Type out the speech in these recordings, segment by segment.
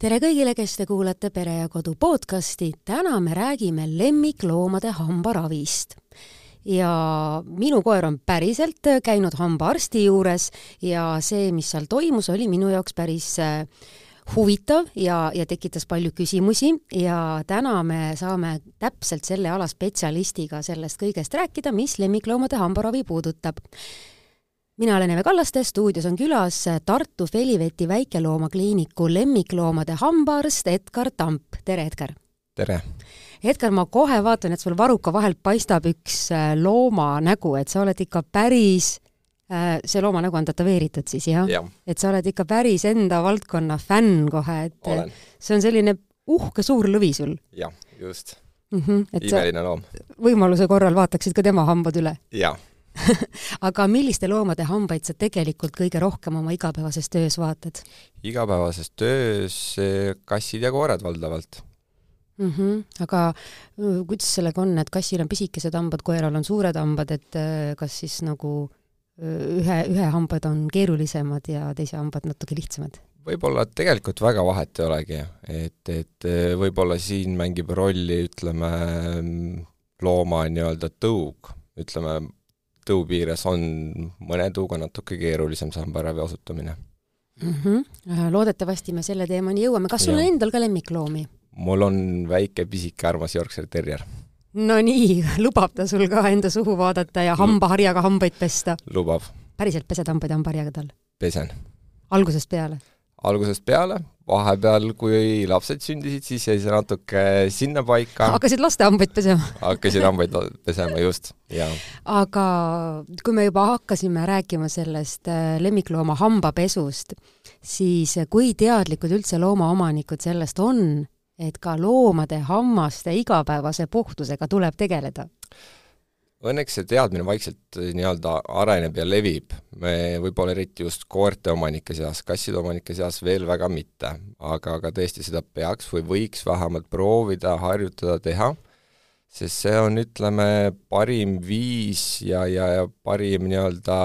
tere kõigile, kes te kuulate Pere ja Kodu podcasti. täna me räägime lemmikloomade hambaravist. ja minu koer on päriselt käinud hambaarsti juures ja see, mis seal toimus, oli minu jaoks päris äh, huvitav ja, ja tekitas palju küsimusi ja täna me saame täpselt selle ala spetsialistiga sellest kõigest rääkida, mis lemmikloomade hambaravi puudutab mina olen Eve Kallaste, stuudios on külas Tartu Feliveti väikeloomakliiniku lemmikloomade hambaarst Edgar Tamp. tere, Edgar! tere! Edgar, ma kohe vaatan, et sul varruka vahelt paistab üks äh, looma nägu, et sa oled ikka päris äh, see looma nägu on tätoveeritud siis jah ja.? et sa oled ikka päris enda valdkonna fänn kohe, et Olen. see on selline uhke suur lõvi sul. jah, just mm. -hmm, imeline loom. võimaluse korral vaataksid ka tema hambad üle? jah aga milliste loomade hambaid sa tegelikult kõige rohkem oma igapäevases töös vaatad? igapäevases töös kassid ja koored valdavalt mm. -hmm. aga äh, kuidas sellega on, et kassil on pisikesed hambad, koeral on suured hambad, et äh, kas siis nagu äh, ühe, ühe hambad on keerulisemad ja teise hambad natuke lihtsamad? võib-olla tegelikult väga vahet ei olegi, et, et võib-olla siin mängib rolli, ütleme, looma nii-öelda tõug, ütleme, tõu piires on mõne tõuga natuke keerulisem sambaravi osutamine mm. -hmm. loodetavasti me selle teemani jõuame, kas sul ja. on endal ka lemmikloomi? mul on väike pisike armas Yorkshire terrier. no nii, lubab ta sul ka enda suhu vaadata ja hambaharjaga hambaid pesta? lubab. päriselt pesed hambaid hambaharjaga tal? pesen. algusest peale? algusest peale, vahepeal, kui lapsed sündisid, siis jäi see natuke sinnapaika. hakkasid laste hambaid pesema hakkasin hambaid pesema, just, jaa. aga kui me juba hakkasime rääkima sellest äh, lemmiklooma hambapesust, siis kui teadlikud üldse loomaomanikud sellest on, et ka loomade hammaste igapäevase puhtusega tuleb tegeleda? Õnneks see teadmine vaikselt eh, nii-öelda areneb ja levib, me võib-olla eriti just koerte omanike seas, kasside omanike seas veel väga mitte, aga, aga tõesti seda peaks või võiks vähemalt proovida, harjutada, teha, sest see on, ütleme, parim viis ja, ja, ja parim nii-öelda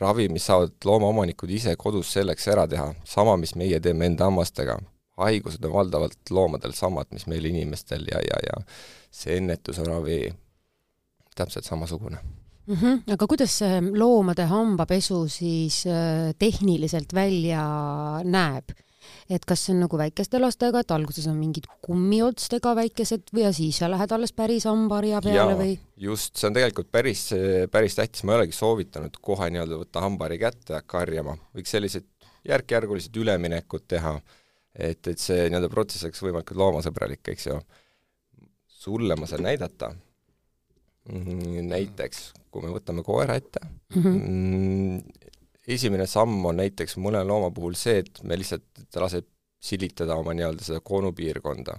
ravi, mis saavad loomaomanikud ise kodus selleks ära teha, sama, mis meie teeme enda hammastega. haigused on valdavalt loomadel samad, mis meil inimestel ja, ja, ja see ennetuse ravi täpselt samasugune mm. -hmm. aga kuidas see loomade hambapesu siis äh, tehniliselt välja näeb? et kas see on nagu väikeste lastega, et alguses on mingid kummiotstega väikesed või ja siis sa lähed alles päris hambaharja peale Jaa, või? just, see on tegelikult päris, päris tähtis, ma ei olegi soovitanud kohe nii-öelda võtta hambahari kätte ja hakka harjama, võiks sellised järk-järgulised üleminekud teha, et, et see nii-öelda protsess oleks võimalikult loomasõbralik, eks ju. sulle ma saan näidata näiteks, kui me võtame koera ette mhm. mm, -hmm. esimene samm on näiteks mõne looma puhul see, et me lihtsalt, ta laseb silitada oma nii-öelda seda koonupiirkonda.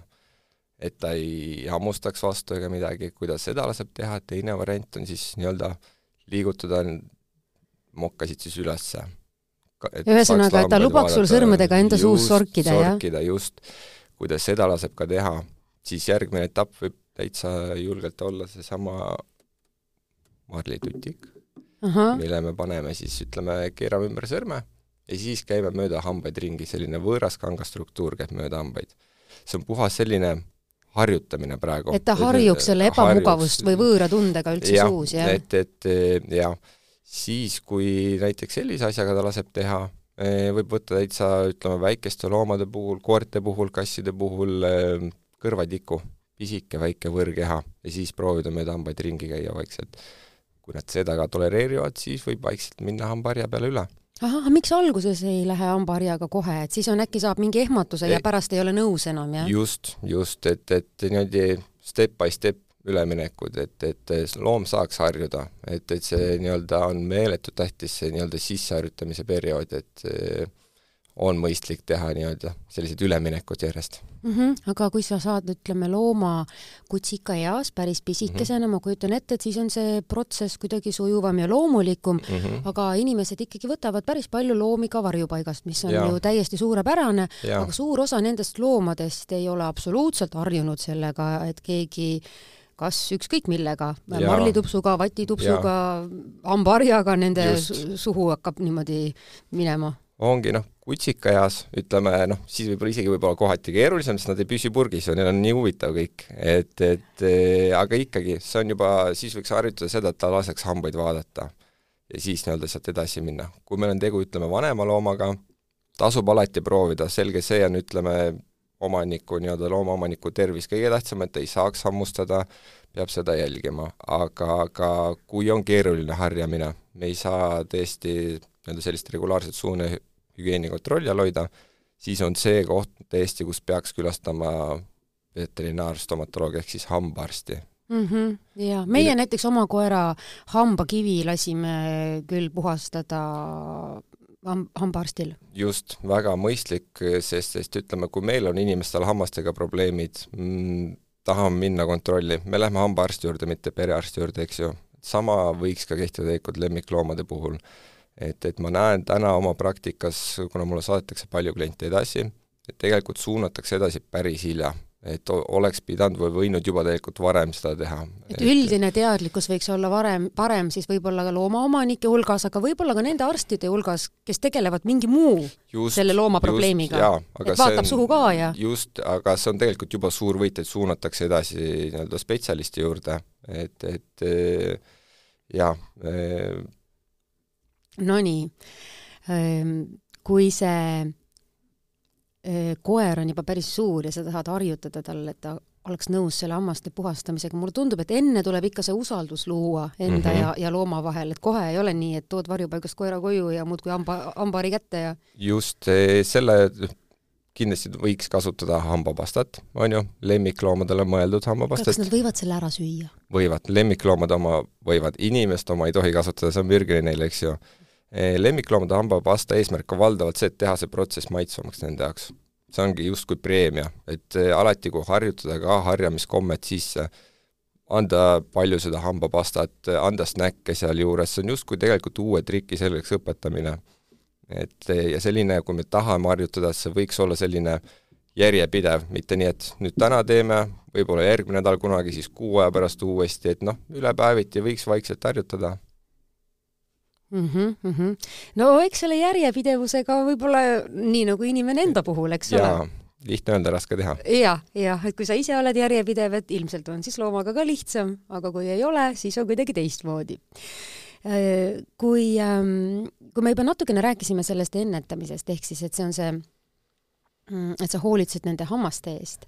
et ta ei hammustaks vastu ega midagi, kuidas seda laseb teha, teine variant on siis nii-öelda liigutada mokkasid siis ülesse. ühesõnaga, et ta lubaks sul sõrmedega enda suus sorkida, jah? sorkida, just. kuidas seda laseb ka teha, siis järgmine etapp võib täitsa julgelt olla seesama marlitutik, mille me paneme siis, ütleme, keerame ümber sõrme ja siis käime mööda hambaid ringi, selline võõras kangastruktuur käib mööda hambaid. see on puhas selline harjutamine praegu. et ta harjuks selle ebamugavust harjuks... või võõra tundega üldse ja, suus, jah? et, et jah, siis kui näiteks sellise asjaga ta laseb teha, eh, võib võtta täitsa, ütleme, väikeste loomade puhul, koerte puhul, kasside puhul eh, kõrvatiku pisike väike võõrkeha ja siis proovida mööda hambaid ringi käia vaikselt. kui nad seda ka tolereerivad, siis võib vaikselt minna hambaharja peale üle. ahah, miks alguses ei lähe hambaharjaga kohe, et siis on äkki saab mingi ehmatuse ja pärast ei ole nõus enam, jah? just, just, et, et niimoodi step by step üleminekud, et, et loom saaks harjuda, et, et see nii-öelda on meeletult tähtis, see nii-öelda sisseharjutamise periood, et on mõistlik teha nii-öelda sellised üleminekud järjest mm. -hmm. aga kui sa saad, ütleme, looma kutsika eas päris pisikesena mm, -hmm. ma kujutan ette, et siis on see protsess kuidagi sujuvam ja loomulikum mm, -hmm. aga inimesed ikkagi võtavad päris palju loomi ka varjupaigast, mis on ja. ju täiesti suurepärane, aga suur osa nendest loomadest ei ole absoluutselt harjunud sellega, et keegi kas ükskõik millega, marlitupsuga, vatitupsuga, hambaharjaga nende Just. suhu hakkab niimoodi minema ongi noh, kutsikaeas, ütleme noh, siis võib-olla isegi võib-olla kohati keerulisem, sest nad ei püsi purgis ja neil on nii huvitav kõik, et, et aga ikkagi, see on juba, siis võiks harjutada seda, et ta laseks hambaid vaadata. ja siis nii-öelda sealt edasi minna. kui meil on tegu, ütleme, vanema loomaga, tasub alati proovida, selge see on, ütleme, omaniku, nii-öelda loomaomaniku tervis kõige tähtsam, et ei saaks hammustada, peab seda jälgima, aga, aga kui on keeruline harjamine, me ei saa tõesti nii-öelda sellist regulaarset suune hügieeni kontrolli all hoida, siis on see koht tõesti, kus peaks külastama veterinaarstomatoloogi ehk siis hambaarsti mm. -hmm, jaa, meie Mille... näiteks oma koera hambakivi lasime küll puhastada hambaarstil. just, väga mõistlik, sest, sest ütleme, kui meil on inimestel hammastega probleemid mm,, tahame minna kontrolli, me lähme hambaarsti juurde, mitte perearsti juurde, eks ju. sama võiks ka kehtida tegelikult lemmikloomade puhul. Et, et ma näen täna oma praktikas, kuna mulle saadetakse palju kliente edasi, et tegelikult suunatakse edasi päris hilja et oleks pidanud või võinud juba tegelikult varem seda teha. et üldine teadlikkus võiks olla varem, parem siis võib-olla ka loomaomanike hulgas, aga võib-olla ka nende arstide hulgas, kes tegelevad mingi muu just, selle looma probleemiga. et vaatab on, suhu ka ja just, aga see on tegelikult juba suur võit, et suunatakse edasi nii-öelda spetsialisti juurde, et, et jah. Nonii, ehm, kui see koer on juba päris suur ja sa tahad harjutada talle, et ta oleks nõus selle hammaste puhastamisega, mulle tundub, et enne tuleb ikka see usaldus luua enda mm -hmm. ja, ja looma vahel, et kohe ei ole nii, et tood varjupaigast koera koju ja muudkui hamba, hambari kätte ja just, selle kindlasti võiks kasutada hambapastat, on ju, lemmikloomadele mõeldud hambapastat. kas nad võivad selle ära süüa? võivad, lemmikloomade oma võivad, inimeste oma ei tohi kasutada, see on mürgine neile, eks ju. Eh, lemmikloomade hambapasta eesmärk on valdavalt see, et teha see protsess maitsvamaks nende jaoks. see ongi justkui preemia, et eh, alati, kui harjutada ka harjamiskommet sisse, anda palju seda hambapastat, anda snäkke sealjuures, see on justkui tegelikult uue triki selgeks õpetamine. et eh, ja selline, kui me tahame harjutada, see võiks olla selline järjepidev, mitte nii, et nüüd täna teeme, võib-olla järgmine nädal kunagi, siis kuu aja pärast uuesti, et noh, üle päeviti võiks vaikselt harjutada mm. -hmm, mm -hmm. no eks selle järjepidevusega võib-olla nii nagu inimene enda puhul, eks jaa, ole. lihtne öelda, raske teha ja,. jah, jah, et kui sa ise oled järjepidev, et ilmselt on siis loomaga ka lihtsam, aga kui ei ole, siis on kuidagi teistmoodi. Äh, kui, ähm, kui me juba natukene rääkisime sellest ennetamisest, ehk siis, et see on see, et sa hoolitsed nende hammaste eest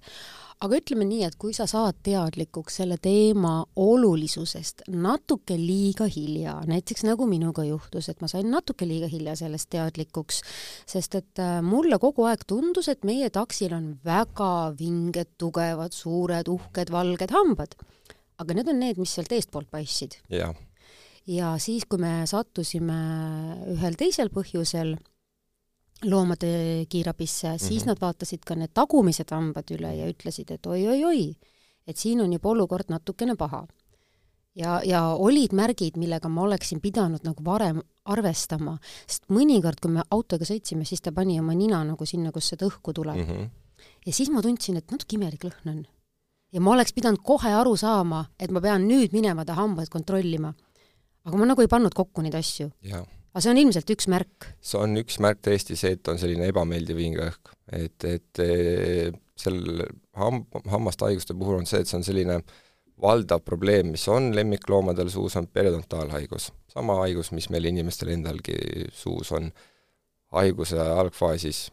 aga ütleme nii, et kui sa saad teadlikuks selle teema olulisusest natuke liiga hilja, näiteks nagu minuga juhtus, et ma sain natuke liiga hilja sellest teadlikuks, sest et äh, mulle kogu aeg tundus, et meie taksil on väga vinged, tugevad, suured, uhked, valged hambad. aga need on need, mis sealt eestpoolt paistsid. ja siis, kui me sattusime ühel teisel põhjusel loomade kiirabisse mm, -hmm. siis nad vaatasid ka need tagumised hambad üle ja ütlesid, et oi-oi-oi, et siin on juba olukord natukene paha. ja, ja olid märgid, millega ma oleksin pidanud nagu varem arvestama, sest mõnikord, kui me autoga sõitsime, siis ta pani oma nina nagu sinna, kus seda õhku tuleb mm. -hmm. ja siis ma tundsin, et natuke imelik lõhn on. ja ma oleks pidanud kohe aru saama, et ma pean nüüd minema ta hambaid kontrollima. aga ma nagu ei pannud kokku neid asju aga see on ilmselt üks märk? see on üks märk tõesti see, et on selline ebameeldiv hingeõhk. et, et sel ham-, hammaste haiguste puhul on see, et see on selline valdav probleem, mis on lemmikloomadel suus, on periodontaalhaigus. sama haigus, mis meil inimestel endalgi suus on. haiguse algfaasis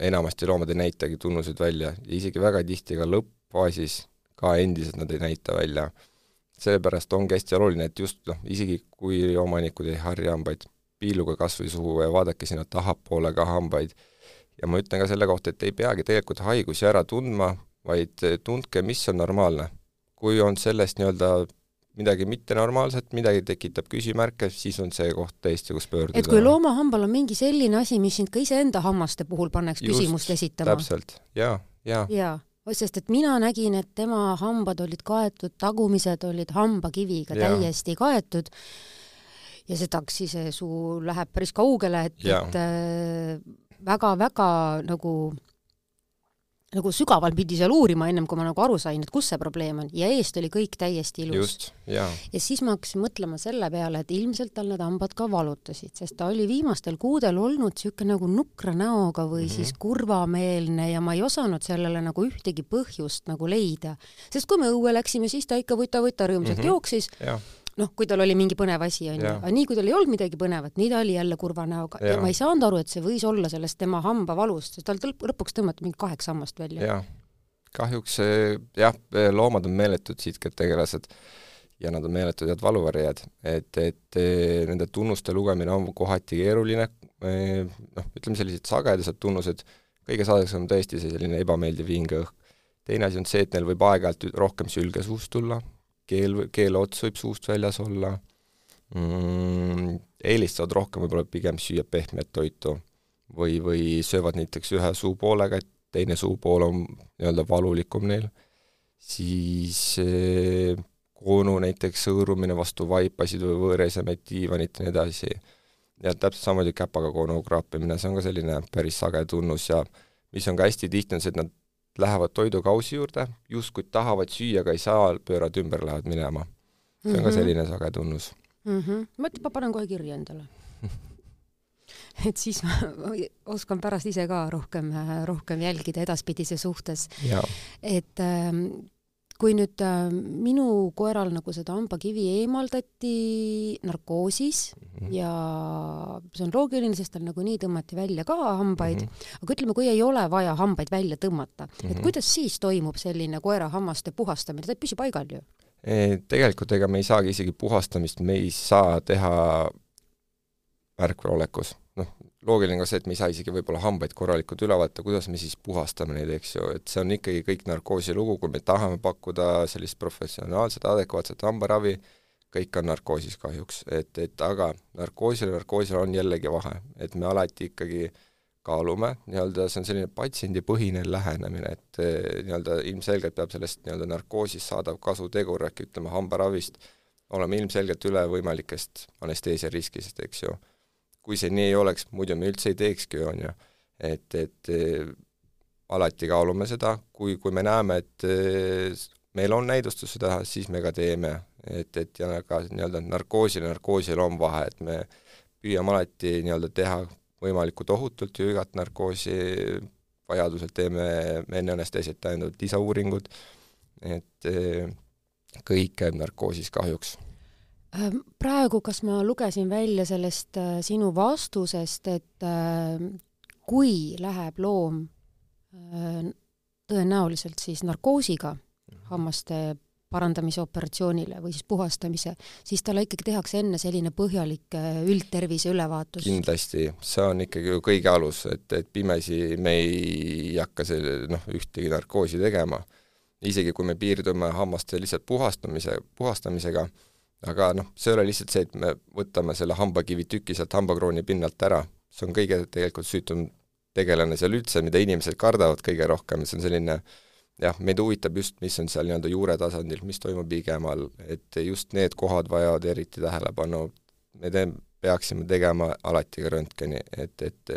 enamasti loomad ei näitagi tunnuseid välja ja isegi väga tihti ka lõppfaasis ka endiselt nad ei näita välja seepärast ongi hästi oluline, et just noh, isegi kui omanikud ei harja hambaid, piiluge kas või suhu ja vaadake sinna tahapoole ka hambaid. ja ma ütlen ka selle kohta, et ei peagi tegelikult haigusi ära tundma, vaid tundke, mis on normaalne. kui on sellest nii-öelda midagi mittenormaalset, midagi tekitab küsimärke, siis on see koht tõesti, kus pöörduda. et kui loomahambal on mingi selline asi, mis sind ka iseenda hammaste puhul paneks Just, küsimust esitama. täpselt, jaa, jaa. jaa sest et mina nägin, et tema hambad olid kaetud, tagumised olid hambakiviga ja. täiesti kaetud ja see taksise suu läheb päris kaugele, et, et väga-väga äh, nagu nagu sügavalt pidi seal uurima, ennem kui ma nagu aru sain, et kus see probleem on ja eest oli kõik täiesti ilus. jaa. ja siis ma hakkasin mõtlema selle peale, et ilmselt tal need hambad ka valutasid, sest ta oli viimastel kuudel olnud niisugune nagu nukra näoga või mm -hmm. siis kurvameelne ja ma ei osanud sellele nagu ühtegi põhjust nagu leida. sest kui me õue läksime, siis ta ikka võta-võta rõõmsalt mm -hmm. jooksis jah noh, kui tal oli mingi põnev asi, onju, aga nii kui tal ei olnud midagi põnevat, nii ta oli jälle kurva näoga ja. ja ma ei saanud aru, et see võis olla sellest tema hambavalust, sest tal lõpuks tõmmati mingi kaheksa hammast välja. kahjuks jah, loomad on meeletud sitked tegelased ja nad on meeletud head valuvarijad, et, et eh, nende tunnuste lugemine on kohati keeruline, eh, noh, ütleme sellised sagedased tunnused, kõige sagedasem on tõesti see selline ebameeldiv hingeõhk. teine asi on see, et neil võib aeg-ajalt rohkem sülge suust tulla, keel, keeleots võib suust väljas olla mm,, eelistavad rohkem võib-olla pigem süüa pehmet toitu või, või söövad näiteks ühe suupoolega, et teine suupool on nii-öelda valulikum neil, siis eh, koonu näiteks hõõrumine vastu vaipasid või võõresemeid, diivanit ja nii edasi. ja täpselt samamoodi käpaga koonu kraapimine, see on ka selline päris sage tunnus ja mis on ka hästi tihti, on see, et nad lähevad toidukausi juurde, justkui tahavad süüa, aga ei saa, pööravad ümber, lähevad minema. see on mm -hmm. ka mhm. selline sage tunnus mm. -hmm. ma ütlen, ma panen kohe kirja endale et siis ma oskan pärast ise ka rohkem, rohkem jälgida edaspidise suhtes. et ähm, kui nüüd äh, minu koeral nagu seda hambakivi eemaldati narkoosis mm -hmm. ja see on loogiline, sest tal nagunii tõmmati välja ka hambaid mm, -hmm. aga ütleme, kui ei ole vaja hambaid välja tõmmata mm, -hmm. et mhm. kuidas siis toimub selline koera hammaste puhastamine, ta ei püsi paigal ju? E, tegelikult ega me ei saagi isegi puhastamist, me ei saa teha märkveolekus, noh, loogiline ka see, et me ei saa isegi võib-olla hambaid korralikult üle vaadata, kuidas me siis puhastame neid, eks ju, et see on ikkagi kõik narkoosi lugu, kui me tahame pakkuda sellist professionaalset, adekvaatset hambaravi, kõik on narkoosis kahjuks, et, et aga narkoosil ja narkoosil on jällegi vahe, et me alati ikkagi kaalume, nii-öelda see on selline patsiendipõhine lähenemine, et eh, nii-öelda ilmselgelt peab sellest nii-öelda narkoosist saadav kasutegur ehk ütleme, hambaravist olema ilmselgelt üle võimalikest anesteesiariskist, eks ju kui see nii oleks, muidu me üldse ei teekski, on ju. et, et äh, alati kaalume seda, kui, kui me näeme, et äh, meil on näidustust teha, siis me ka teeme, et, et ja ka nii-öelda narkoosil ja narkoosil on vahe, et me püüame alati nii-öelda teha võimalikult ohutult ju igat narkoosi, vajadusel teeme enne anesteesiat täiendavad lisauuringud, et äh, kõik käib narkoosis kahjuks praegu, kas ma lugesin välja sellest äh, sinu vastusest, et äh, kui läheb loom tõenäoliselt siis narkoosiga mhm. hammaste parandamise operatsioonile või siis puhastamise, siis talle ikkagi tehakse enne selline põhjalik üldtervise ülevaatus? kindlasti, see on ikkagi ju kõige alus, et, et pimesi me ei hakka selle, noh, ühtegi narkoosi tegema. isegi kui me piirdume hammaste lihtsalt puhastamise, puhastamisega, aga noh, see ei ole lihtsalt see, et me võtame selle hambakivi tüki sealt hambakrooni pinnalt ära, see on kõige tegelikult süütum tegelane seal üldse, mida inimesed kardavad kõige rohkem, see on selline jah, meid huvitab just, mis on seal nii-öelda juure tasandil, mis toimub ligemal, et just need kohad vajavad eriti tähelepanu, me teeme, peaksime tegema alati ka röntgeni, et, et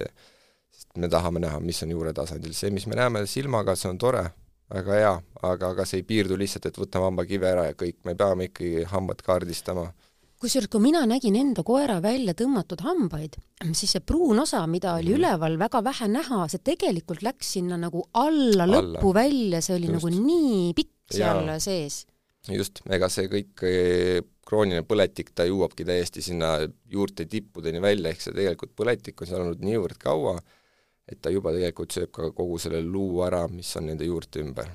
sest me tahame näha, mis on juure tasandil, see, mis me näeme silmaga, see on tore, väga hea, aga, aga see ei piirdu lihtsalt, et võtame hambakive ära ja kõik, me peame ikkagi hambad kaardistama. kusjuures, kui mina nägin enda koera välja tõmmatud hambaid, siis see pruun osa, mida oli mm. üleval väga vähe näha, see tegelikult läks sinna nagu alla, alla. lõppu välja, see oli just. nagu nii pikk seal ja. sees. just, ega see kõik eh, krooniline põletik, ta jõuabki täiesti sinna juurte tippudeni välja, ehk see tegelikult põletik on seal olnud niivõrd kaua, et ta juba tegelikult sööb ka kogu selle luu ära, mis on nende juurte ümber.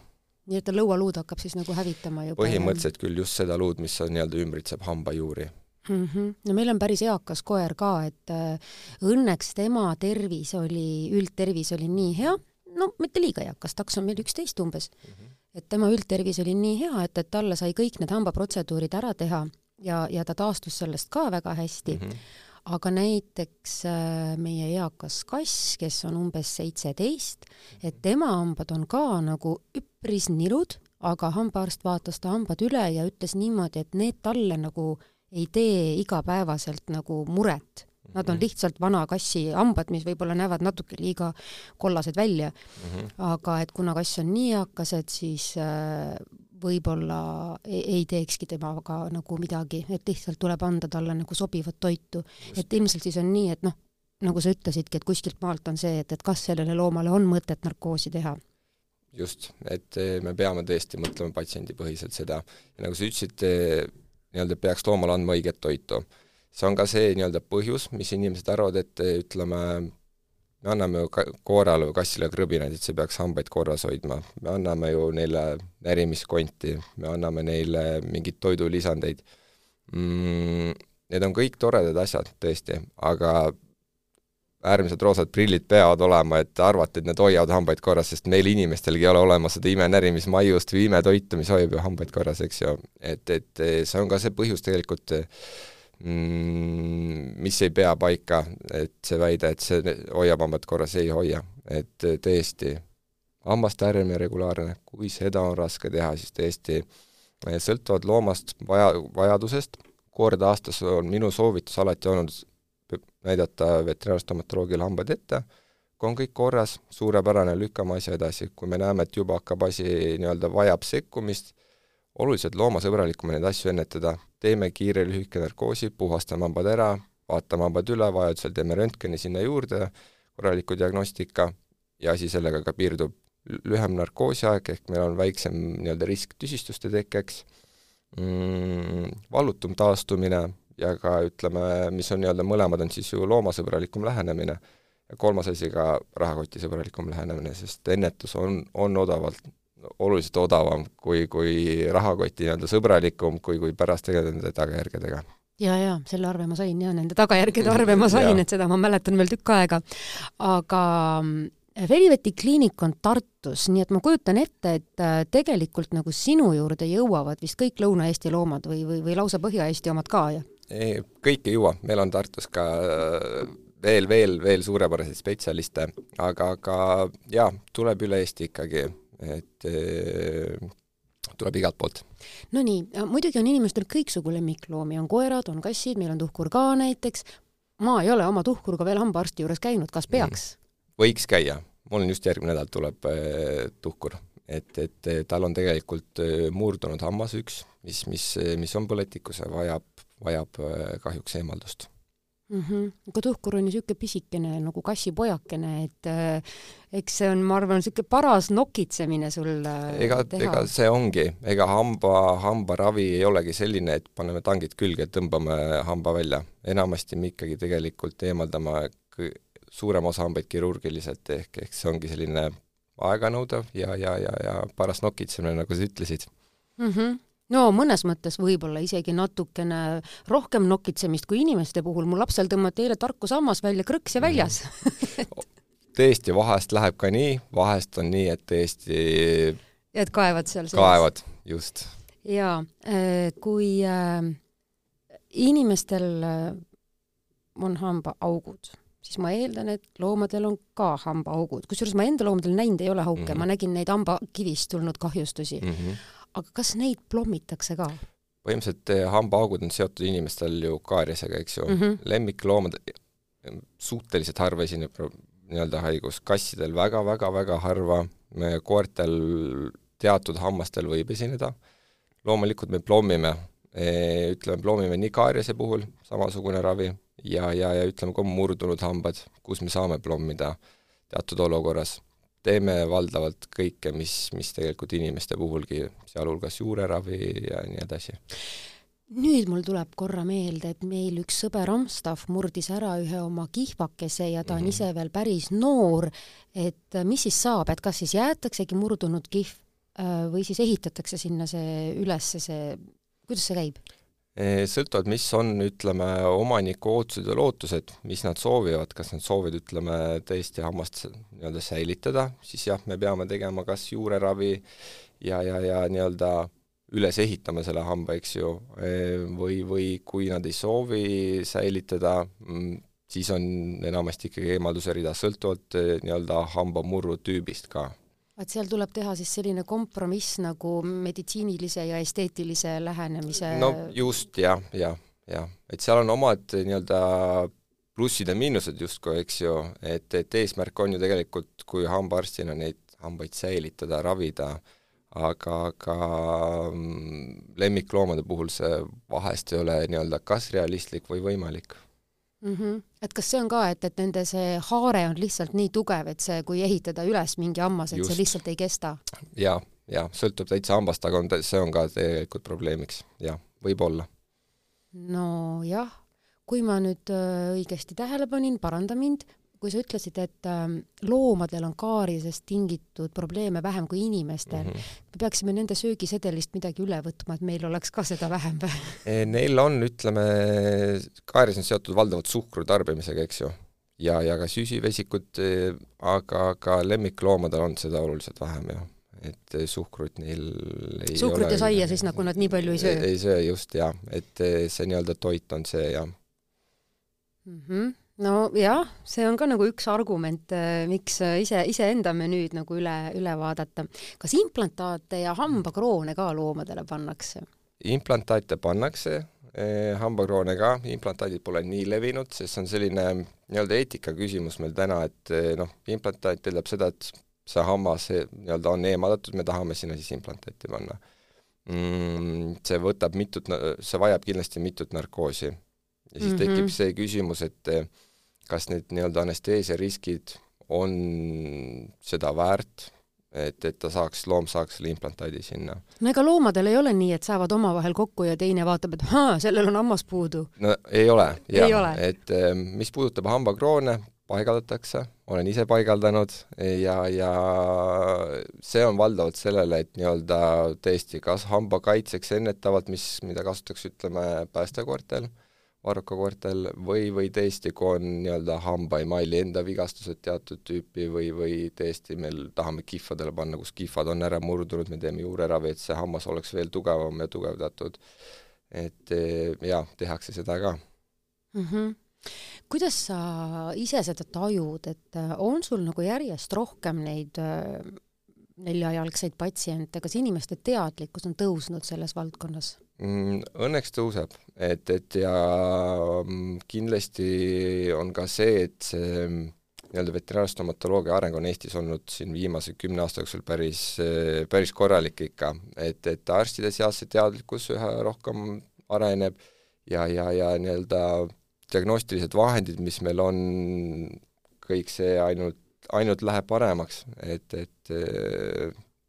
nii et ta lõualuud hakkab siis nagu hävitama juba? põhimõtteliselt küll just seda luud, mis on nii-öelda ümbritseb hambajuuri mm. -hmm. no meil on päris eakas koer ka, et äh, õnneks tema tervis oli, üldtervis oli nii hea, no mitte liiga eakas, taks on meil üksteist umbes mm, -hmm. et tema üldtervis oli nii hea, et, et talle sai kõik need hambaprotseduurid ära teha ja, ja ta taastus sellest ka väga hästi mm. -hmm aga näiteks äh, meie eakas kass, kes on umbes seitseteist, et tema hambad on ka nagu üpris nirud, aga hambaarst vaatas ta hambad üle ja ütles niimoodi, et need talle nagu ei tee igapäevaselt nagu muret. Nad on lihtsalt vana kassi hambad, mis võib-olla näevad natuke liiga kollased välja. Mm, -hmm. aga et kuna kass on nii eakas, et siis äh, võib-olla ei, ei teekski temaga nagu midagi, et lihtsalt tuleb anda talle nagu sobivat toitu. et ilmselt siis on nii, et noh, nagu sa ütlesidki, et kuskilt maalt on see, et, et kas sellele loomale on mõtet narkoosi teha just, et eh, me peame tõesti mõtlema patsiendipõhiselt seda ja nagu sa ütlesid, eh, nii-öelda peaks loomale andma õiget toitu. see on ka see nii-öelda põhjus, mis inimesed arvavad, et eh, ütleme, me anname ju ka-, koerale või kassile krõbinaid, et see peaks hambaid korras hoidma. me anname ju neile närimiskonti, me anname neile mingeid toidulisandeid mm,. Need on kõik toredad asjad tõesti, aga äärmiselt roosad prillid peavad olema, et arvata, et need hoiavad hambaid korras, sest meil inimestelgi ei ole olemas seda imenärimismaiust või imetoitu, mis hoiab ju hambaid korras, eks ju. et, et see on ka see põhjus tegelikult, mis ei pea paika, et see väide, et see hoiab hambad korras, ei hoia. et tõesti, hammaste ärimine regulaarne, kui seda on raske teha, siis tõesti sõltuvalt loomast vaja, vajadusest, kord aastas on minu soovitus alati olnud näidata veterinaarstomatoloogile hambad ette, kui on kõik korras, suurepärane, lükkame asja edasi, kui me näeme, et juba hakkab asi nii-öelda vajab sekkumist, oluliselt loomasõbralikum on neid asju ennetada, teeme kiire lühike narkoosi, puhastame hambad ära, vaatame hambad üle, vajadusel teeme röntgeni sinna juurde, korraliku diagnostika ja asi sellega ka piirdub. lühem narkoosiaeg, ehk meil on väiksem nii-öelda risk tüsistuste tekkeks mm,, vallutum taastumine, ja ka ütleme, mis on nii-öelda, mõlemad on siis ju loomasõbralikum lähenemine ja kolmas asi ka rahakotisõbralikum lähenemine, sest ennetus on, on odavalt, oluliselt odavam kui, kui rahakoti nii-öelda sõbralikum, kui, kui pärast tegeleda nende tagajärgedega. Ja, ja selle arve ma sain ja nende tagajärgede arve ma sain et seda ma mäletan veel tükk aega. aga mm, Veliveti kliinik on Tartus, nii et ma kujutan ette, et äh, tegelikult nagu sinu juurde jõuavad vist kõik Lõuna-Eesti loomad või, või, või lausa Põhja-Eesti omad ka, jah? ei, kõik ei jõua, meil on Tartus ka äh, veel, veel, veel suurepäraseid spetsialiste, aga, aga jaa, tuleb üle Eesti ikkagi, et äh, tuleb igalt poolt. Nonii, muidugi on inimestel kõiksugu lemmikloomi, on koerad, on kassid, meil on tuhkur ka näiteks, ma ei ole oma tuhkuruga veel hambaarsti juures käinud, kas peaks mm.? võiks käia, mul on just järgmine nädal tuleb äh, tuhkur, et, et tal on tegelikult murdunud hammas üks, mis, mis, mis on põletikus ja vajab vajab kahjuks eemaldust mm. -hmm. aga tuhkur on ju niisugune pisikene nagu kassipojakene, et äh, eks see on, ma arvan, niisugune paras nokitsemine sul äh, ega, ega see ongi, ega hamba, hambaravi ei olegi selline, et paneme tangid külge, tõmbame hamba välja. enamasti me ikkagi tegelikult eemaldame suurema osa hambaid kirurgiliselt, ehk, ehk see ongi selline aeganõudev ja, ja, ja, ja paras nokitsemine, nagu sa ütlesid mm. -hmm no mõnes mõttes võib-olla isegi natukene rohkem nokitsemist kui inimeste puhul, mu lapsel tõmmati eile tarkusammas välja, krõks ja väljas tõesti, vahest läheb ka nii, vahest on nii, et tõesti et kaevad seal sees? kaevad, just. jaa, äh, kui äh, inimestel äh, on hambaaugud, siis ma eeldan, et loomadel on ka hambaaugud, kusjuures ma enda loomadel näinud ei ole hauke mm, -hmm. ma nägin neid hambakivist tulnud kahjustusi mm. -hmm aga kas neid plommitakse ka? põhimõtteliselt eh, hambaaugud on seotud inimestel ju kaariasega, eks ju. Mm -hmm.. lemmikloomad, suhteliselt harva esineb nii-öelda haigus, kassidel väga-väga-väga harva, koertel teatud hammastel võib esineda, loomulikult me plommime, eh, ütleme, plommime nii kaariase puhul, samasugune ravi, ja, ja, ja ütleme ka murdunud hambad, kus me saame plommida teatud olukorras teeme valdavalt kõike, mis, mis tegelikult inimeste puhulgi, sealhulgas juureravi ja nii edasi. nüüd mul tuleb korra meelde, et meil üks sõber Amstaff murdis ära ühe oma kihvakese ja ta on mm -hmm. ise veel päris noor, et mis siis saab, et kas siis jäetaksegi murdunud kihv äh, või siis ehitatakse sinna see üles, see, kuidas see käib? Sõltuvalt, mis on, ütleme, omaniku ootused ja lootused, mis nad soovivad, kas nad soovivad, ütleme, tõesti hammast nii-öelda säilitada, siis jah, me peame tegema kas juureravi ja, ja, ja nii-öelda üles ehitama selle hamba, eks ju, või, või kui nad ei soovi säilitada, mm, siis on enamasti ikkagi eemalduse rida, sõltuvalt nii-öelda hambamurru tüübist ka et seal tuleb teha siis selline kompromiss nagu meditsiinilise ja esteetilise lähenemise no just, jah, jah, jah, et seal on omad nii-öelda plussid ja miinused justkui, eks ju, et, et eesmärk on ju tegelikult, kui hambaarstina neid hambaid säilitada, ravida, aga, aga mm, lemmikloomade puhul see vahest ei ole nii-öelda kas realistlik või võimalik mm. -hmm. et kas see on ka, et, et nende see haare on lihtsalt nii tugev, et see, kui ehitada üles mingi hammas, et Just. see lihtsalt ei kesta ja,? jaa, jaa, sõltub täitsa hambast, aga on, see on ka tegelikult probleemiks, jah, võib-olla. nojah, kui ma nüüd äh, õigesti tähele panin, paranda mind, kui sa ütlesid, et äh, loomadel on kaarisest tingitud probleeme vähem kui inimestel mm, -hmm. me peaksime nende söögisedelist midagi üle võtma, et meil oleks ka seda vähem või? E, neil on, ütleme, kaaris on seotud valdavalt suhkru tarbimisega, eks ju, ja, ja ka süsivesikud, e, aga ka lemmikloomadel on seda oluliselt vähem, jah et suhkrut neil ei suhkrut ole, ja saia siis, nagu nad nii palju ei söö? ei söö, just, jah. et see nii-öelda toit on see, jah mm. -hmm nojah, see on ka nagu üks argument, äh, miks äh, ise, iseenda menüüd nagu üle, üle vaadata. kas implantaate ja hambakroone ka loomadele pannakse? implantaate pannakse, eh, hambakroone ka, implantaadid pole nii levinud, sest see on selline nii-öelda eetika küsimus meil täna, et eh, noh, implantaat tähendab seda, et see hammas nii-öelda on eemaldatud, me tahame sinna siis implantaati panna mm,. See võtab mitut, see vajab kindlasti mitut narkoosi. ja siis mm -hmm. tekib see küsimus, et eh, kas need nii-öelda anesteesiariskid on seda väärt, et, et ta saaks, loom saaks selle implantaadi sinna. no ega loomadel ei ole nii, et saavad omavahel kokku ja teine vaatab, et ahaa, sellel on hammas puudu. no ei ole, jah, et ehm, mis puudutab hambakroone, paigaldatakse, olen ise paigaldanud ja, ja see on valdavalt sellele, et nii-öelda tõesti kas hambakaitseks ennetavalt, mis, mida kasutatakse, ütleme, päästekoertel Varroka koertel või, või tõesti, kui on nii-öelda hambaemalli enda vigastused teatud tüüpi või, või tõesti meil tahame kihvadele panna, kus kihvad on ära murdunud, me teeme juureravi, et see hammas oleks veel tugevam ja tugevdatud. et eh, jaa, tehakse seda ka mm. -hmm kuidas sa ise seda tajud, et eh, on sul nagu järjest rohkem neid eh, neljajalgseid patsiente, kas inimeste teadlikkus on tõusnud selles valdkonnas? Mm, õnneks tõuseb, et, et ja mm, kindlasti on ka see, et see mm, nii-öelda veterinaarstomatoloogia areng on Eestis olnud siin viimase kümne aasta jooksul päris, päris korralik ikka, et, et arstide seas see teadlikkus üha rohkem areneb ja, ja, ja nii-öelda diagnostilised vahendid, mis meil on, kõik see ainult, ainult läheb paremaks, et, et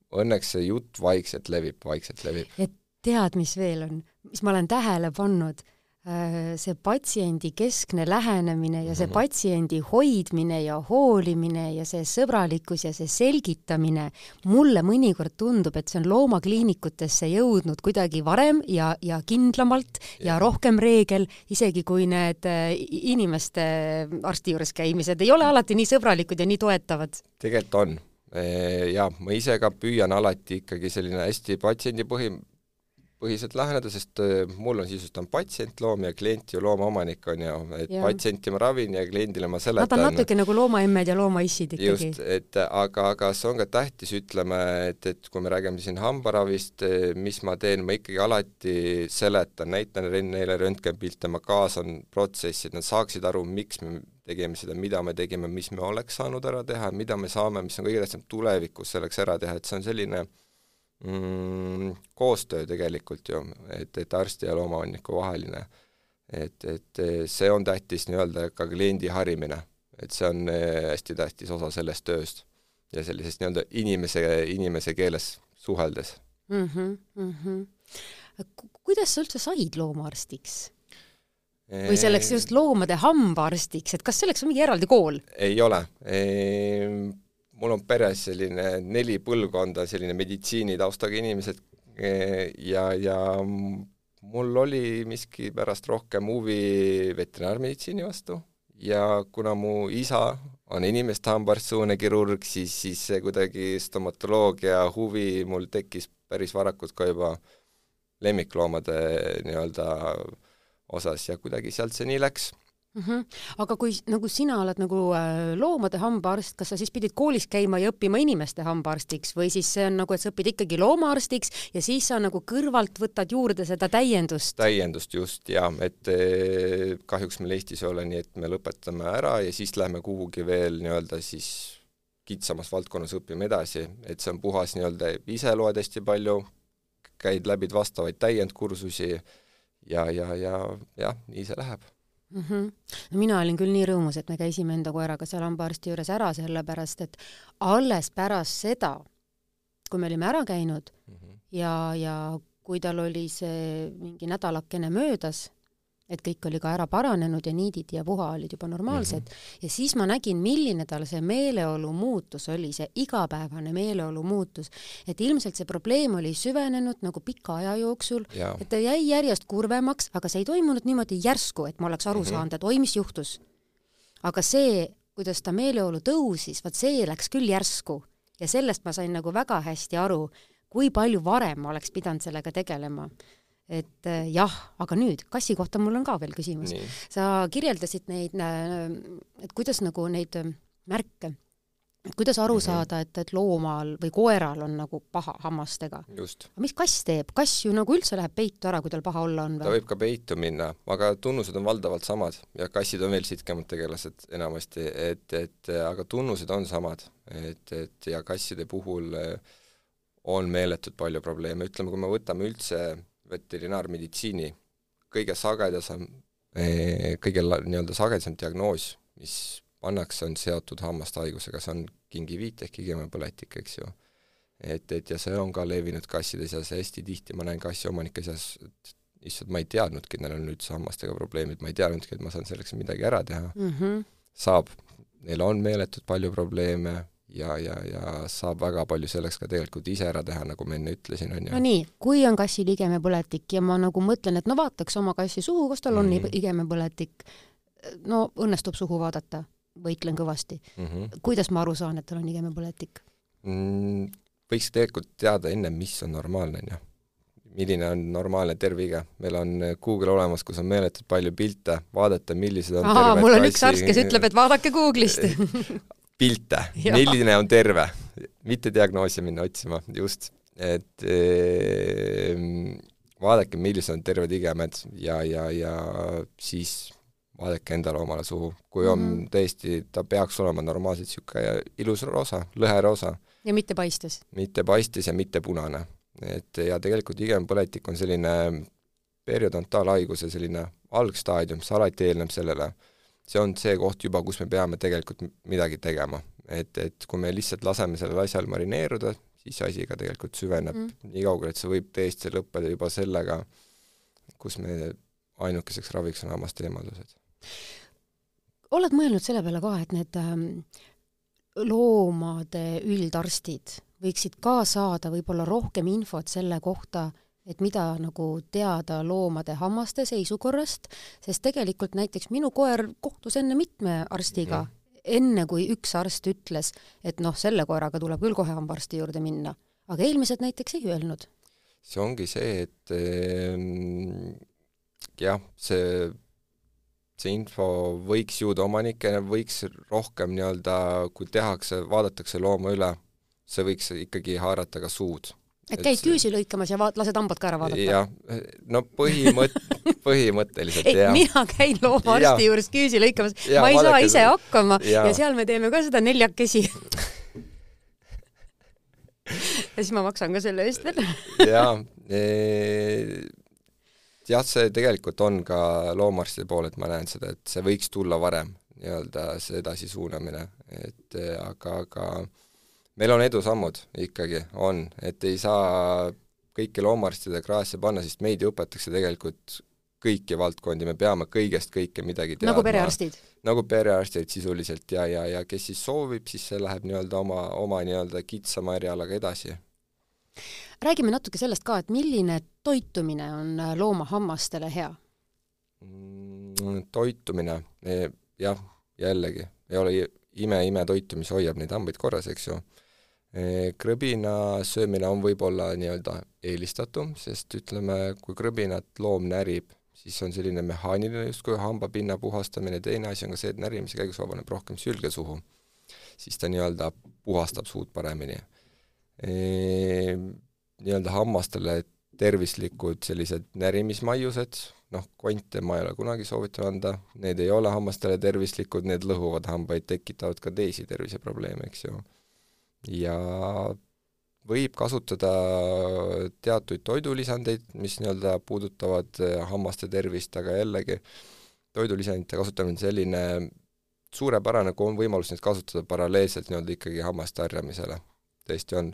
õnneks see jutt vaikselt levib, vaikselt levib. et tead, mis veel on, mis ma olen tähele pannud, äh, see patsiendi keskne lähenemine ja see mhm. patsiendi hoidmine ja hoolimine ja see sõbralikkus ja see selgitamine, mulle mõnikord tundub, et see on loomakliinikutesse jõudnud kuidagi varem ja, ja kindlamalt ja, ja rohkem reegel, isegi kui need äh, inimeste arsti juures käimised ei ole alati nii sõbralikud ja nii toetavad. tegelikult on jaa, ma ise ka püüan alati ikkagi selline hästi patsiendipõhi, põhiselt läheneda, sest äh, mul on sisuliselt on patsient loom ja klient ju loomaomanik on ju, et ja. patsienti ma ravin ja kliendile ma seletan. Nad on natuke nagu loomaemmed ja loomaissid ikkagi. just, et aga, aga see on ka tähtis, ütleme, et, et kui me räägime siin hambaravist, mis ma teen, ma ikkagi alati seletan, näitan neile röntgenpilte, ma kaasan protsessi, et nad saaksid aru, miks me tegime seda, mida me tegime, mis me oleks saanud ära teha, mida me saame, mis on kõige tähtsam tulevikus selleks ära teha, et see on selline mm, koostöö tegelikult ju, et, et arsti ja loomaomaniku vaheline. et, et see on tähtis nii-öelda ka kliendi harimine, et see on eh, hästi tähtis osa sellest tööst ja sellisest nii-öelda inimese, inimese keeles suheldes mm. -hmm, mm -hmm. kuidas sa üldse said loomaarstiks? või selleks just loomade hambaarstiks, et kas selleks on mingi eraldi kool? ei ole ehm, mul on peres selline neli põlvkonda selline meditsiinitaustaga inimesed eh, ja, ja mul oli miskipärast rohkem huvi veterinaarmeditsiini vastu. Ja kuna mu isa on inimeste hambaarst, suunekirurg, siis, siis see kuidagi stomatoloogia huvi mul tekkis päris varakult ka juba lemmikloomade nii-öelda osas ja kuidagi sealt see nii läks mm. -hmm. aga kui nagu sina oled nagu äh, loomade hambaarst, kas sa siis pidid koolis käima ja õppima inimeste hambaarstiks või siis see on nagu, et sa õpid ikkagi loomaarstiks ja siis sa nagu kõrvalt võtad juurde seda täiendust? täiendust just ja, et eh, kahjuks meil Eestis ei ole nii, et me lõpetame ära ja siis läheme kuhugi veel nii-öelda siis kitsamas valdkonnas õpime edasi, et see on puhas nii-öelda, ise loed hästi palju, käid, läbid vastavaid täiendkursusi ja, ja, ja jah, nii see läheb mm. -hmm. no mina olin küll nii rõõmus, et me käisime enda koeraga seal hambaarsti juures ära, sellepärast et alles pärast seda, kui me olime ära käinud mm -hmm. ja, ja kui tal oli see mingi nädalakene möödas, et kõik oli ka ära paranenud ja niidid ja puha olid juba normaalsed mm -hmm. ja siis ma nägin, milline tal see meeleolu muutus oli, see igapäevane meeleolu muutus. et ilmselt see probleem oli süvenenud nagu pika aja jooksul, et ta jäi järjest kurvemaks, aga see ei toimunud niimoodi järsku, et ma oleks aru mm -hmm. saanud, et oi, mis juhtus. aga see, kuidas ta meeleolu tõusis, vaat see läks küll järsku ja sellest ma sain nagu väga hästi aru, kui palju varem ma oleks pidanud sellega tegelema et äh, jah, aga nüüd kassi kohta mul on ka veel küsimus. sa kirjeldasid neid, äh, et kuidas nagu neid äh, märke, kuidas aru mm -hmm. saada, et, et loomal või koeral on nagu paha hammastega. aga mis kass teeb, kass ju nagu üldse läheb peitu ära, kui tal paha olla on või? ta võib ka peitu minna, aga tunnused on valdavalt samad ja kassid on veel sitkemad tegelased enamasti, et, et aga tunnused on samad, et, et ja kasside puhul on meeletult palju probleeme, ütleme, kui me võtame üldse veterinaarmeditsiini kõige sagedasem, eh, kõige nii-öelda sagedasem diagnoos, mis pannakse, on seotud hammashaigusega, see on kingiviit ehk igemepõletik, eks ju. et, et ja see on ka levinud kasside seas hästi tihti, ma näen kassiomanike seas, et issand, ma ei teadnudki, et neil on üldse hammastega probleemid, ma ei teadnudki, et ma saan selleks midagi ära teha mm. -hmm. saab, neil on meeletult palju probleeme, ja, ja, ja saab väga palju selleks ka tegelikult ise ära teha, nagu ma enne ütlesin, on ju. no nii, kui on kassil igemepõletik ja ma nagu mõtlen, et no vaataks oma kassi suhu, kas tal on mm -hmm. igemepõletik, no õnnestub suhu vaadata, võitlen kõvasti mm. -hmm. kuidas ma aru saan, et tal on igemepõletik mm,? võiks tegelikult teada enne, mis on normaalne, on ju milline on normaalne tervige. meil on Google olemas, kus on meeletult palju pilte, vaadata, millised on Aha, mul on kassi... üks arst, kes ütleb, et vaadake Google'ist pilte, milline on terve, mitte diagnoosi minna otsima, just, et e, vaadake, millised on terved igemed ja, ja, ja siis vaadake endale omale suhu. kui on mm -hmm. tõesti, ta peaks olema normaalselt niisugune ilus roosa, lõheroosa. ja mitte paistes? mitte paistes ja mitte punane. et ja tegelikult igemepõletik on selline periodontaalhaiguse selline algstaadium, see alati eelneb sellele see on see koht juba, kus me peame tegelikult midagi tegema. et, et kui me lihtsalt laseme sellel asjal marineeruda, siis asi ka tegelikult süveneb mm. nii kaugele, et see võib tõesti lõppeda juba sellega, kus me ainukeseks raviks on hammaste eemaldused. oled mõelnud selle peale ka, et need ähm, loomade üldarstid võiksid ka saada võib-olla rohkem infot selle kohta, et mida nagu teada loomade hammaste seisukorrast, sest tegelikult näiteks minu koer kohtus enne mitme arstiga mm, -hmm. enne kui üks arst ütles, et noh, selle koeraga tuleb küll kohe hambaarsti juurde minna, aga eelmised näiteks ei öelnud. see ongi see, et äh, jah, see see info võiks jõuda omanikele, võiks rohkem nii-öelda, kui tehakse, vaadatakse looma üle, see võiks ikkagi haarata ka suud et käid küüsi lõikamas ja vaat-, lased hambad ka ära vaadata? jah, no põhimõtt-, põhimõtteliselt jah. mina käin loomaarsti juures küüsi lõikamas, ma ei saa ise hakkama ja. ja seal me teeme ka seda neljakesi ja siis ma maksan ka selle eest veel jaa e, jah, see tegelikult on ka loomaarstide pool, et ma näen seda, et see võiks tulla varem, nii-öelda see edasisuunamine, et aga, aga meil on edusammud ikkagi, on, et ei saa kõiki loomaarstide kraesse panna, sest meid ju õpetatakse tegelikult kõiki valdkondi, me peame kõigest kõike midagi teadma. nagu perearstid? nagu perearstid sisuliselt ja, ja, ja kes siis soovib, siis see läheb nii-öelda oma, oma nii-öelda kitsama erialaga edasi. räägime natuke sellest ka, et milline toitumine on loomahammastele hea mm,? toitumine, e, jah, jällegi, ei ole ime-ime toitu, mis hoiab neid hambaid korras, eks ju krõbina söömine on võib-olla nii-öelda eelistatum, sest ütleme, kui krõbinat loom närib, siis on selline mehaaniline justkui hambapinna puhastamine, teine asi on ka see, et närimise käigus vabaneb rohkem sülge suhu. siis ta nii-öelda puhastab suud paremini e,. Nii-öelda hammastele tervislikud sellised närimismaiused, noh, konte ma ei ole kunagi soovitanud anda, need ei ole hammastele tervislikud, need lõhuvad hambaid, tekitavad ka teisi terviseprobleeme, eks ju. Ja võib kasutada teatuid toidulisandeid, mis nii-öelda puudutavad eh, hammaste tervist, aga jällegi toidulisandite kasutamine on selline suurepärane, kui on võimalus neid kasutada paralleelselt nii-öelda ikkagi hammaste harjamisele. tõesti on,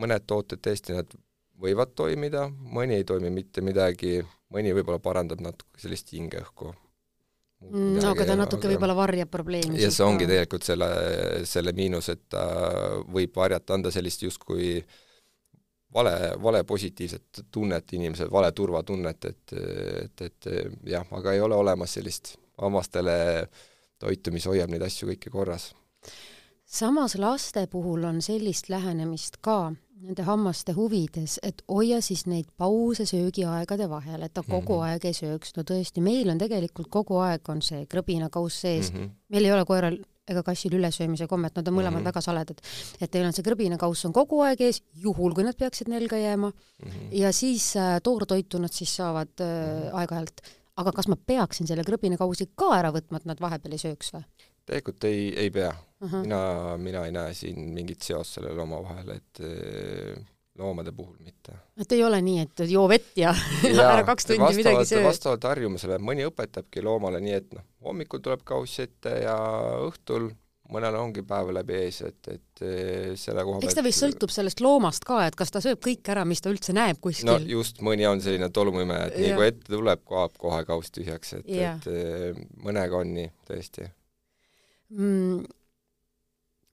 mõned tooted tõesti, nad võivad toimida, mõni ei toimi mitte midagi, mõni võib-olla parandab natuke sellist hingeõhku Mm, no aga ta natuke võib-olla varjab probleemi. ja see ongi tegelikult selle, selle miinus, et ta võib varjata, anda sellist justkui vale, vale positiivset tunnet inimesele, vale turvatunnet, et, et, et jah, aga ei ole olemas sellist hammastele toitu, mis hoiab neid asju kõiki korras. samas laste puhul on sellist lähenemist ka, nende hammaste huvides, et hoia siis neid pause söögiaegade vahel, et ta kogu mm -hmm. aeg ei sööks. no tõesti, meil on tegelikult kogu aeg on see krõbinakauss sees mm. -hmm. meil ei ole koeral ega kassil ülesöömise kommet, nad on mõlemad mm -hmm. väga saledad. et teil on see krõbinakauss on kogu aeg ees, juhul kui nad peaksid nälga jääma mm, -hmm. ja siis äh, toortoitu nad siis saavad äh, mm -hmm. aeg-ajalt. aga kas ma peaksin selle krõbinakausi ka ära võtma, et nad vahepeal ei sööks või? Tegelikult ei, ei pea uh. -huh. mina, mina ei näe siin mingit seost sellel omavahel, et eh, loomade puhul mitte. et ei ole nii, et joo vett ja, ja ära kaks tundi vastavalt, midagi söö? vastavalt harjumusele, mõni õpetabki loomale nii, et noh, hommikul tuleb kauss ette ja õhtul mõnel ongi päev läbi ees, et, et eh, selle koha pealt eks ta vist sõltub sellest loomast ka, et kas ta sööb kõik ära, mis ta üldse näeb kuskil. no just, mõni on selline tolmuimeja, et nii kui ette tuleb, kaob kohe kauss tühjaks, et, et eh, mõnega on nii, tõesti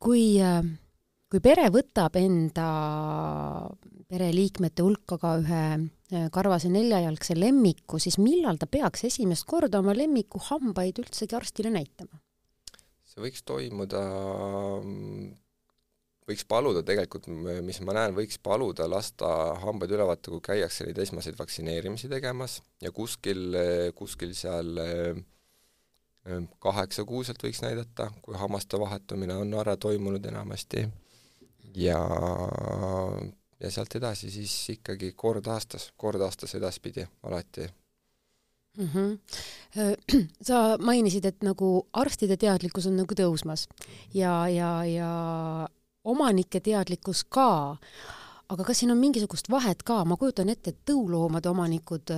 kui, äh, kui pere võtab enda pereliikmete hulka ka ühe äh, karvase neljajalgse lemmiku, siis millal ta peaks esimest korda oma lemmiku hambaid üldsegi arstile näitama? see võiks toimuda, võiks paluda tegelikult, mis ma näen, võiks paluda lasta hambaid üle vaadata, kui käiakse neid esmaseid vaktsineerimisi tegemas ja kuskil, kuskil seal äh, Ehm, kaheksakuuselt võiks näidata, kui hammaste vahetumine on ära toimunud enamasti ja, ja sealt edasi siis ikkagi kord aastas, kord aastas edaspidi alati mm. -hmm. sa mainisid, et nagu arstide teadlikkus on nagu tõusmas ja, ja, ja omanike teadlikkus ka, aga kas siin on mingisugust vahet ka, ma kujutan ette, et tõuloomade omanikud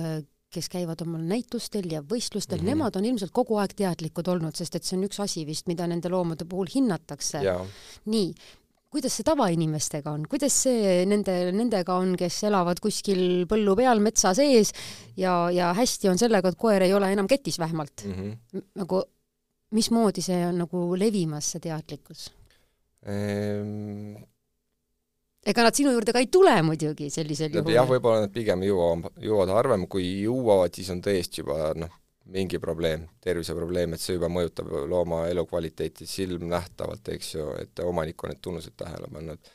kes käivad omal näitustel ja võistlustel mm, -hmm. nemad on ilmselt kogu aeg teadlikud olnud, sest et see on üks asi vist, mida nende loomade puhul hinnatakse. nii, kuidas see tavainimestega on, kuidas see nende, nendega on, kes elavad kuskil põllu peal metsa sees ja, ja hästi on sellega, et koer ei ole enam ketis vähemalt mm. -hmm. nagu mismoodi see on nagu levimas, see teadlikkus ehm...? Ega nad sinu juurde ka ei tule muidugi sellisel juhul. jah, võib-olla nad pigem jõuavad, jõuavad harvem, kui jõuavad, siis on tõesti juba noh, mingi probleem, terviseprobleem, et see juba mõjutab looma elukvaliteeti silmnähtavalt, eks ju, et omanik on need tunnused tähele pannud.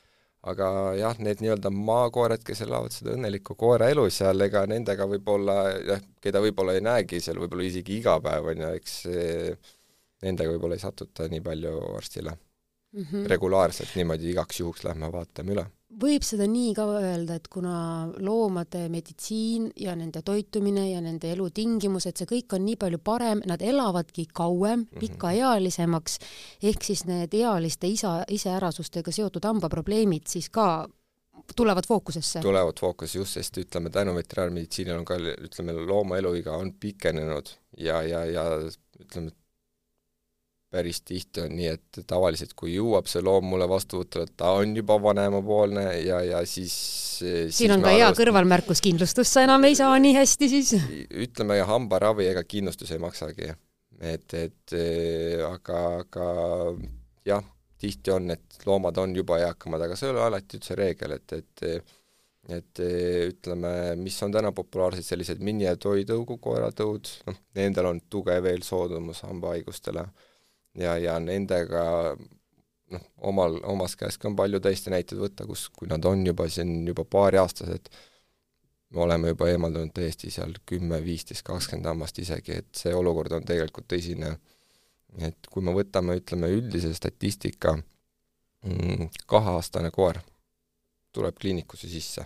aga jah, need nii-öelda maakoerad, kes elavad seda õnnelikku koeraelu seal, ega nendega võib-olla jah, keda võib-olla ei näegi seal võib-olla isegi iga päev, on ju, eks nendega võib-olla ei satuta nii palju arstile mm. -hmm. regulaarselt niimoodi igaks juhuks lähme vaatame üle võib seda nii ka öelda, et kuna loomade meditsiin ja nende toitumine ja nende elutingimused, see kõik on nii palju parem, nad elavadki kauem, mhm. pikaealisemaks, ehk siis need ealiste isa, iseärasustega seotud hambaprobleemid siis ka tulevad fookusesse? tulevad fookusesse just, sest ütleme, tänu veterinaarmeditsiinile on ka, ütleme, looma eluiga on pikenenud ja, ja, ja ütleme, päris tihti on nii, et tavaliselt kui jõuab see loom mulle vastuvõtule, ta on juba vanemapoolne ja, ja siis siin on ka hea kõrvalmärkus, kindlustust sa enam ei saa nii hästi siis? ütleme, hambaravi ega kindlustus ei maksagi. et, et aga, aga jah, tihti on, et loomad on juba eakamad, aga see ei ole alati üldse reegel, et, et et ütleme, mis on täna populaarsed, sellised mini- ja toitõugu koeratõud, noh, nendel on tugev eelsoodumus hambahaigustele ja, ja nendega noh, omal, omas käes ka on palju tõesti näiteid võtta, kus, kui nad on juba siin juba paariaastased, me oleme juba eemaldanud täiesti seal kümme, viisteist, kakskümmend hammast isegi, et see olukord on tegelikult tõsine. et kui me võtame, ütleme, üldise statistika, mm, kaheaastane koer tuleb kliinikusse sisse,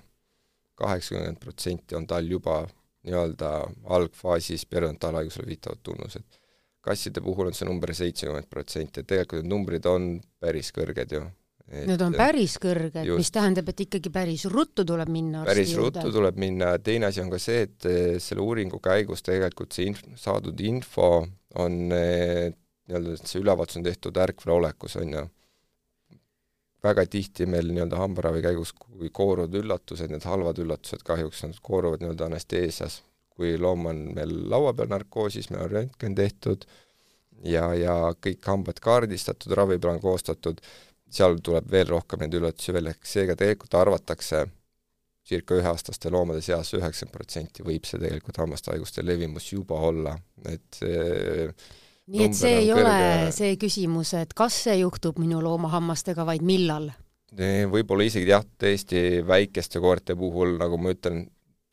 kaheksakümmend protsenti on tal juba nii-öelda algfaasis periodontaalhaigusele viitavad tunnused. Kasside puhul on see number seitsekümmend protsenti, et tegelikult need numbrid on päris kõrged ju Need on päris kõrged, mis tähendab, et ikkagi päris ruttu tuleb minna päris ruttu juurde. tuleb minna, teine asi on ka see, et eh, selle uuringu käigus tegelikult see inf-, saadud info on eh, nii-öelda, et see ülevaatus on tehtud ärkvel olekus, on ju. väga tihti meil nii-öelda hambaravi käigus, kui kooruvad üllatused, need halvad üllatused kahjuks, nad kooruvad nii-öelda anesteesias. Kui loom on meil laua peal narkoosis, meil on röntgen tehtud ja, ja kõik hambad kaardistatud, raviplaan koostatud seal tuleb veel rohkem neid üllatusi välja, seega tegelikult arvatakse circa üheaastaste loomade seas üheksakümmend protsenti võib see tegelikult hammashaiguste levimus juba olla, et nii et see ei kõrge... ole see küsimus, et kas see juhtub minu loomahammastega, vaid millal? võib-olla isegi jah, tõesti väikeste koerte puhul, nagu ma ütlen,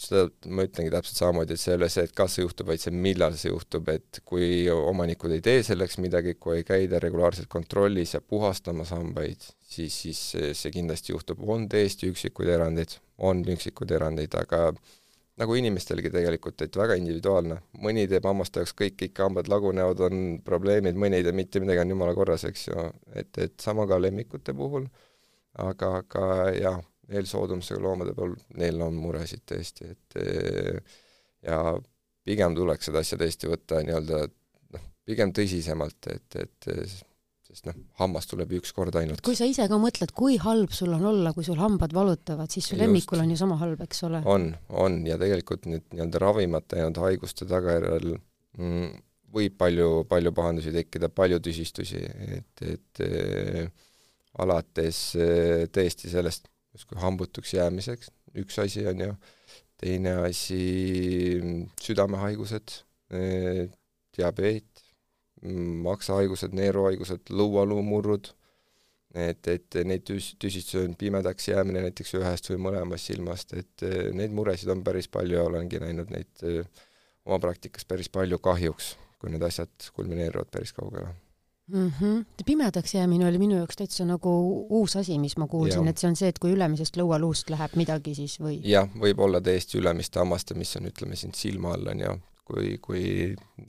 seda ma ütlengi täpselt samamoodi, et see ei ole see, et kas see juhtub, vaid see, millal see juhtub, et kui omanikud ei tee selleks midagi, kui ei käida regulaarselt kontrollis ja puhastamas hambaid, siis, siis see kindlasti juhtub, on tõesti üksikuid erandeid, on üksikuid erandeid, aga nagu inimestelgi tegelikult, et väga individuaalne, mõni teeb hammaste jaoks kõik, ikka hambad lagunevad, on probleemid, mõni ei tee mitte midagi, on jumala korras, eks ju, et, et sama ka lemmikute puhul, aga, aga jah eelsoodumusega loomade puhul, neil on muresid tõesti, et eh, ja pigem tuleks seda asja tõesti võtta nii-öelda noh, pigem tõsisemalt, et, et sest noh, hammas tuleb üks kord ainult. kui sa ise ka mõtled, kui halb sul on olla, kui sul hambad valutavad, siis su lemmikul on ju sama halb, eks ole? on, on ja tegelikult nüüd nii-öelda ravimata jäänud haiguste tagajärjel mm, võib palju, palju pahandusi tekkida, palju tüsistusi, et, et äh, alates äh, tõesti sellest justkui hambutuks jäämiseks, üks asi on ju, teine asi südamehaigused, diabeet, maksahaigused, neeruhaigused, lõualuumurrud, et, et neid tüs-, tüsistusi on pimedaks jäämine näiteks ühest või mõlemast silmast, et neid muresid on päris palju ja olengi näinud neid oma praktikas päris palju kahjuks, kui need asjad kulmineeruvad päris kaugele mm. -hmm. pimedaks jäämine oli minu jaoks täitsa nagu uus asi, mis ma kuulsin, et see on see, et kui ülemisest lõualuust läheb midagi siis või? jah, võib olla täiesti ülemiste hammaste, mis on, ütleme siin silma all, on ju, kui, kui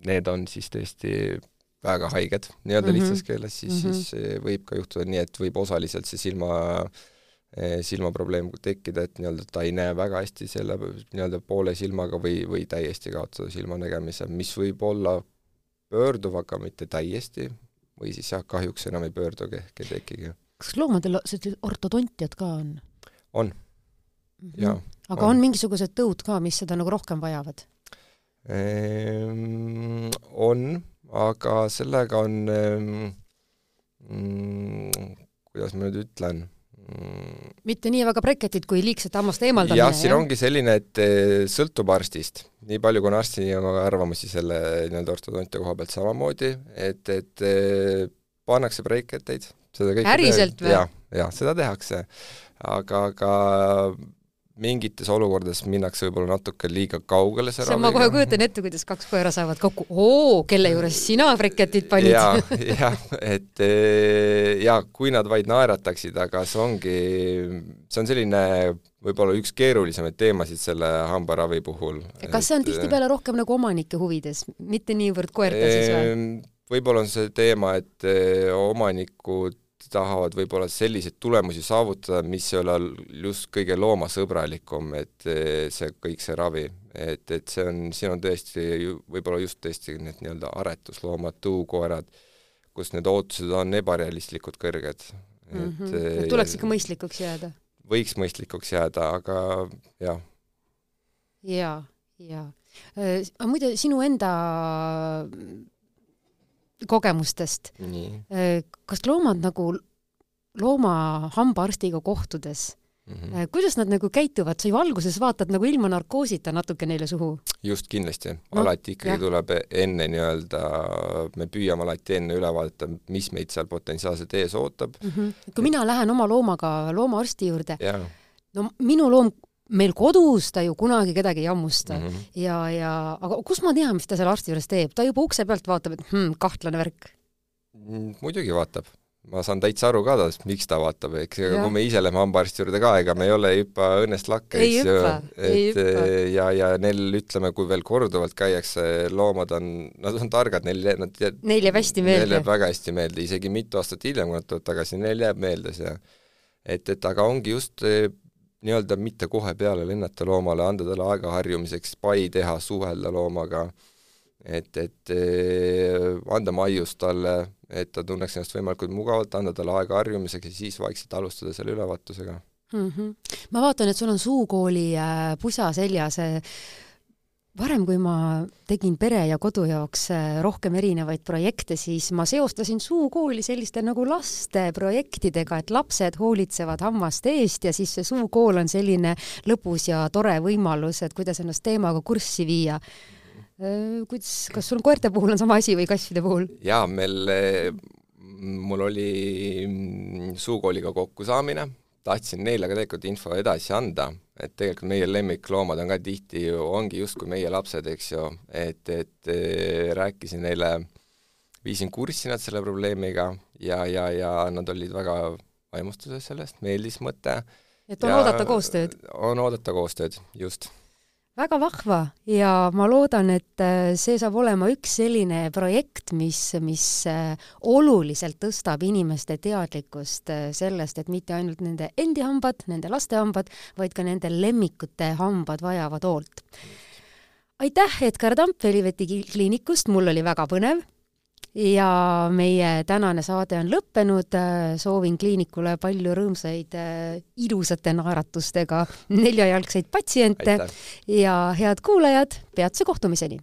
need on siis tõesti väga haiged nii-öelda mm -hmm. lihtsas keeles, siis mm, -hmm. siis võib ka juhtuda nii, et võib osaliselt see silma eh, silmaprobleem tekkida, et nii-öelda ta ei näe väga hästi selle nii-öelda poole silmaga või, või täiesti kaotada silmanägemise, mis võib olla pöörduv, aga mitte täiesti, või siis jah, kahjuks enam ei pöördugi ehk ei tekigi. kas loomadel sellised ortodontiad ka on? on mm, -hmm. jaa. aga on. on mingisugused tõud ka, mis seda nagu rohkem vajavad ehm,? on, aga sellega on ehm, mm, kuidas ma nüüd ütlen. Mitte nii väga breketid kui liigsete hammaste eemaldamine? jah, siin ongi selline, et eh, sõltub arstist. nii palju, kui on arsti, ka arvamusi selle nii-öelda ortodontia koha pealt samamoodi, et, et eh, pannakse breketeid, seda kõike päriselt või? jah, jah, seda tehakse. aga, aga mingites olukordades minnakse võib-olla natuke liiga kaugele see raviga. ma kohe kujutan ette, kuidas kaks koera saavad kokku, oo, kelle juures sina briketit panid ja, jah, et eh, ja kui nad vaid naerataksid, aga see ongi, see on selline võib-olla üks keerulisemaid teemasid selle hambaravi puhul. kas see on tihtipeale rohkem nagu omanike huvides, mitte niivõrd koerte siis või? võib-olla on see teema, et eh, omanikud tahavad võib-olla selliseid tulemusi saavutada, mis ei ole just kõige loomasõbralikum, et eh, see, kõik see ravi, et, et see on, siin on tõesti võib-olla just tõesti need nii-öelda aretusloomad, tõukoerad, kus need ootused on ebarealistlikult kõrged. et mm -hmm. tuleks ikka mõistlikuks jääda? võiks mõistlikuks jääda, aga jah. jaa, jaa. Aga muide, sinu enda kogemustest. Äh, kas loomad nagu looma hambaarstiga kohtudes mm, -hmm. kuidas nad nagu käituvad, sa ju alguses vaatad nagu ilma narkoosita natuke neile suhu? just, kindlasti no,. alati ikkagi jah. tuleb enne nii-öelda, me püüame alati enne üle vaadata, mis meid seal potentsiaalselt ees ootab mm. -hmm. kui mina lähen oma loomaga loomaarsti juurde, no minu loom meil kodus ta ju kunagi kedagi ei hammusta mm. -hmm. ja, ja aga kus ma tean, mis ta seal arsti juures teeb, ta juba ukse pealt vaatab, et hmm, kahtlane värk. Mm, muidugi vaatab. ma saan täitsa aru ka tast, miks ta vaatab, eks, ega kui me ise läheme hambaarsti juurde ka, ega me ei ole ei hüppa õnnest lakke, eks ju. et hüppa. ja, ja neil, ütleme, kui veel korduvalt käiakse, loomad on, nad on targad, neil, nad Neil jääb hästi Neil meelde jääb. väga hästi meelde, isegi mitu aastat hiljem, kui nad tulevad tagasi, neil jääb meelde see. et, et aga ongi just eh, nii-öelda mitte kohe peale lennata loomale, anda talle aega harjumiseks, pai teha, suhelda loomaga, et, et eh, anda maiust talle, et ta tunneks ennast võimalikult mugavalt, anda talle aega harjumiseks ja siis vaikselt alustada selle ülevaatusega. mm. -hmm. ma vaatan, et sul on suukooli äh, pusa seljas äh, varem, kui ma tegin pere ja kodu jaoks äh, rohkem erinevaid projekte, siis ma seostasin suukooli selliste nagu lasteprojektidega, et lapsed hoolitsevad hammaste eest ja siis see suukool on selline lõbus ja tore võimalus, et kuidas ennast teemaga kurssi viia. kuidas, kas sul koerte puhul on sama asi või kasside puhul? jaa, meil, mul oli mm, suukooliga kokkusaamine, tahtsin neile ka tegelikult info edasi anda, et tegelikult meie lemmikloomad on ka tihti ju, ongi justkui meie lapsed, eks ju, et, et eh, rääkisin neile, viisin kurssi nad selle probleemiga ja, ja, ja nad olid väga vaimustuses sellest, meeldis mõte. et on oodata koostööd? on oodata koostööd, just väga vahva ja ma loodan, et äh, see saab olema üks selline projekt, mis, mis äh, oluliselt tõstab inimeste teadlikkust äh, sellest, et mitte ainult nende endi hambad, nende laste hambad, vaid ka nende lemmikute hambad vajavad hoolt. aitäh, Edgar Tamp Veliveti kliinikust, mul oli väga põnev ja meie tänane saade on lõppenud, soovin kliinikule palju rõõmsaid ilusate naeratustega neljajalgseid patsiente aitäh! ja head kuulajad, peatse kohtumiseni!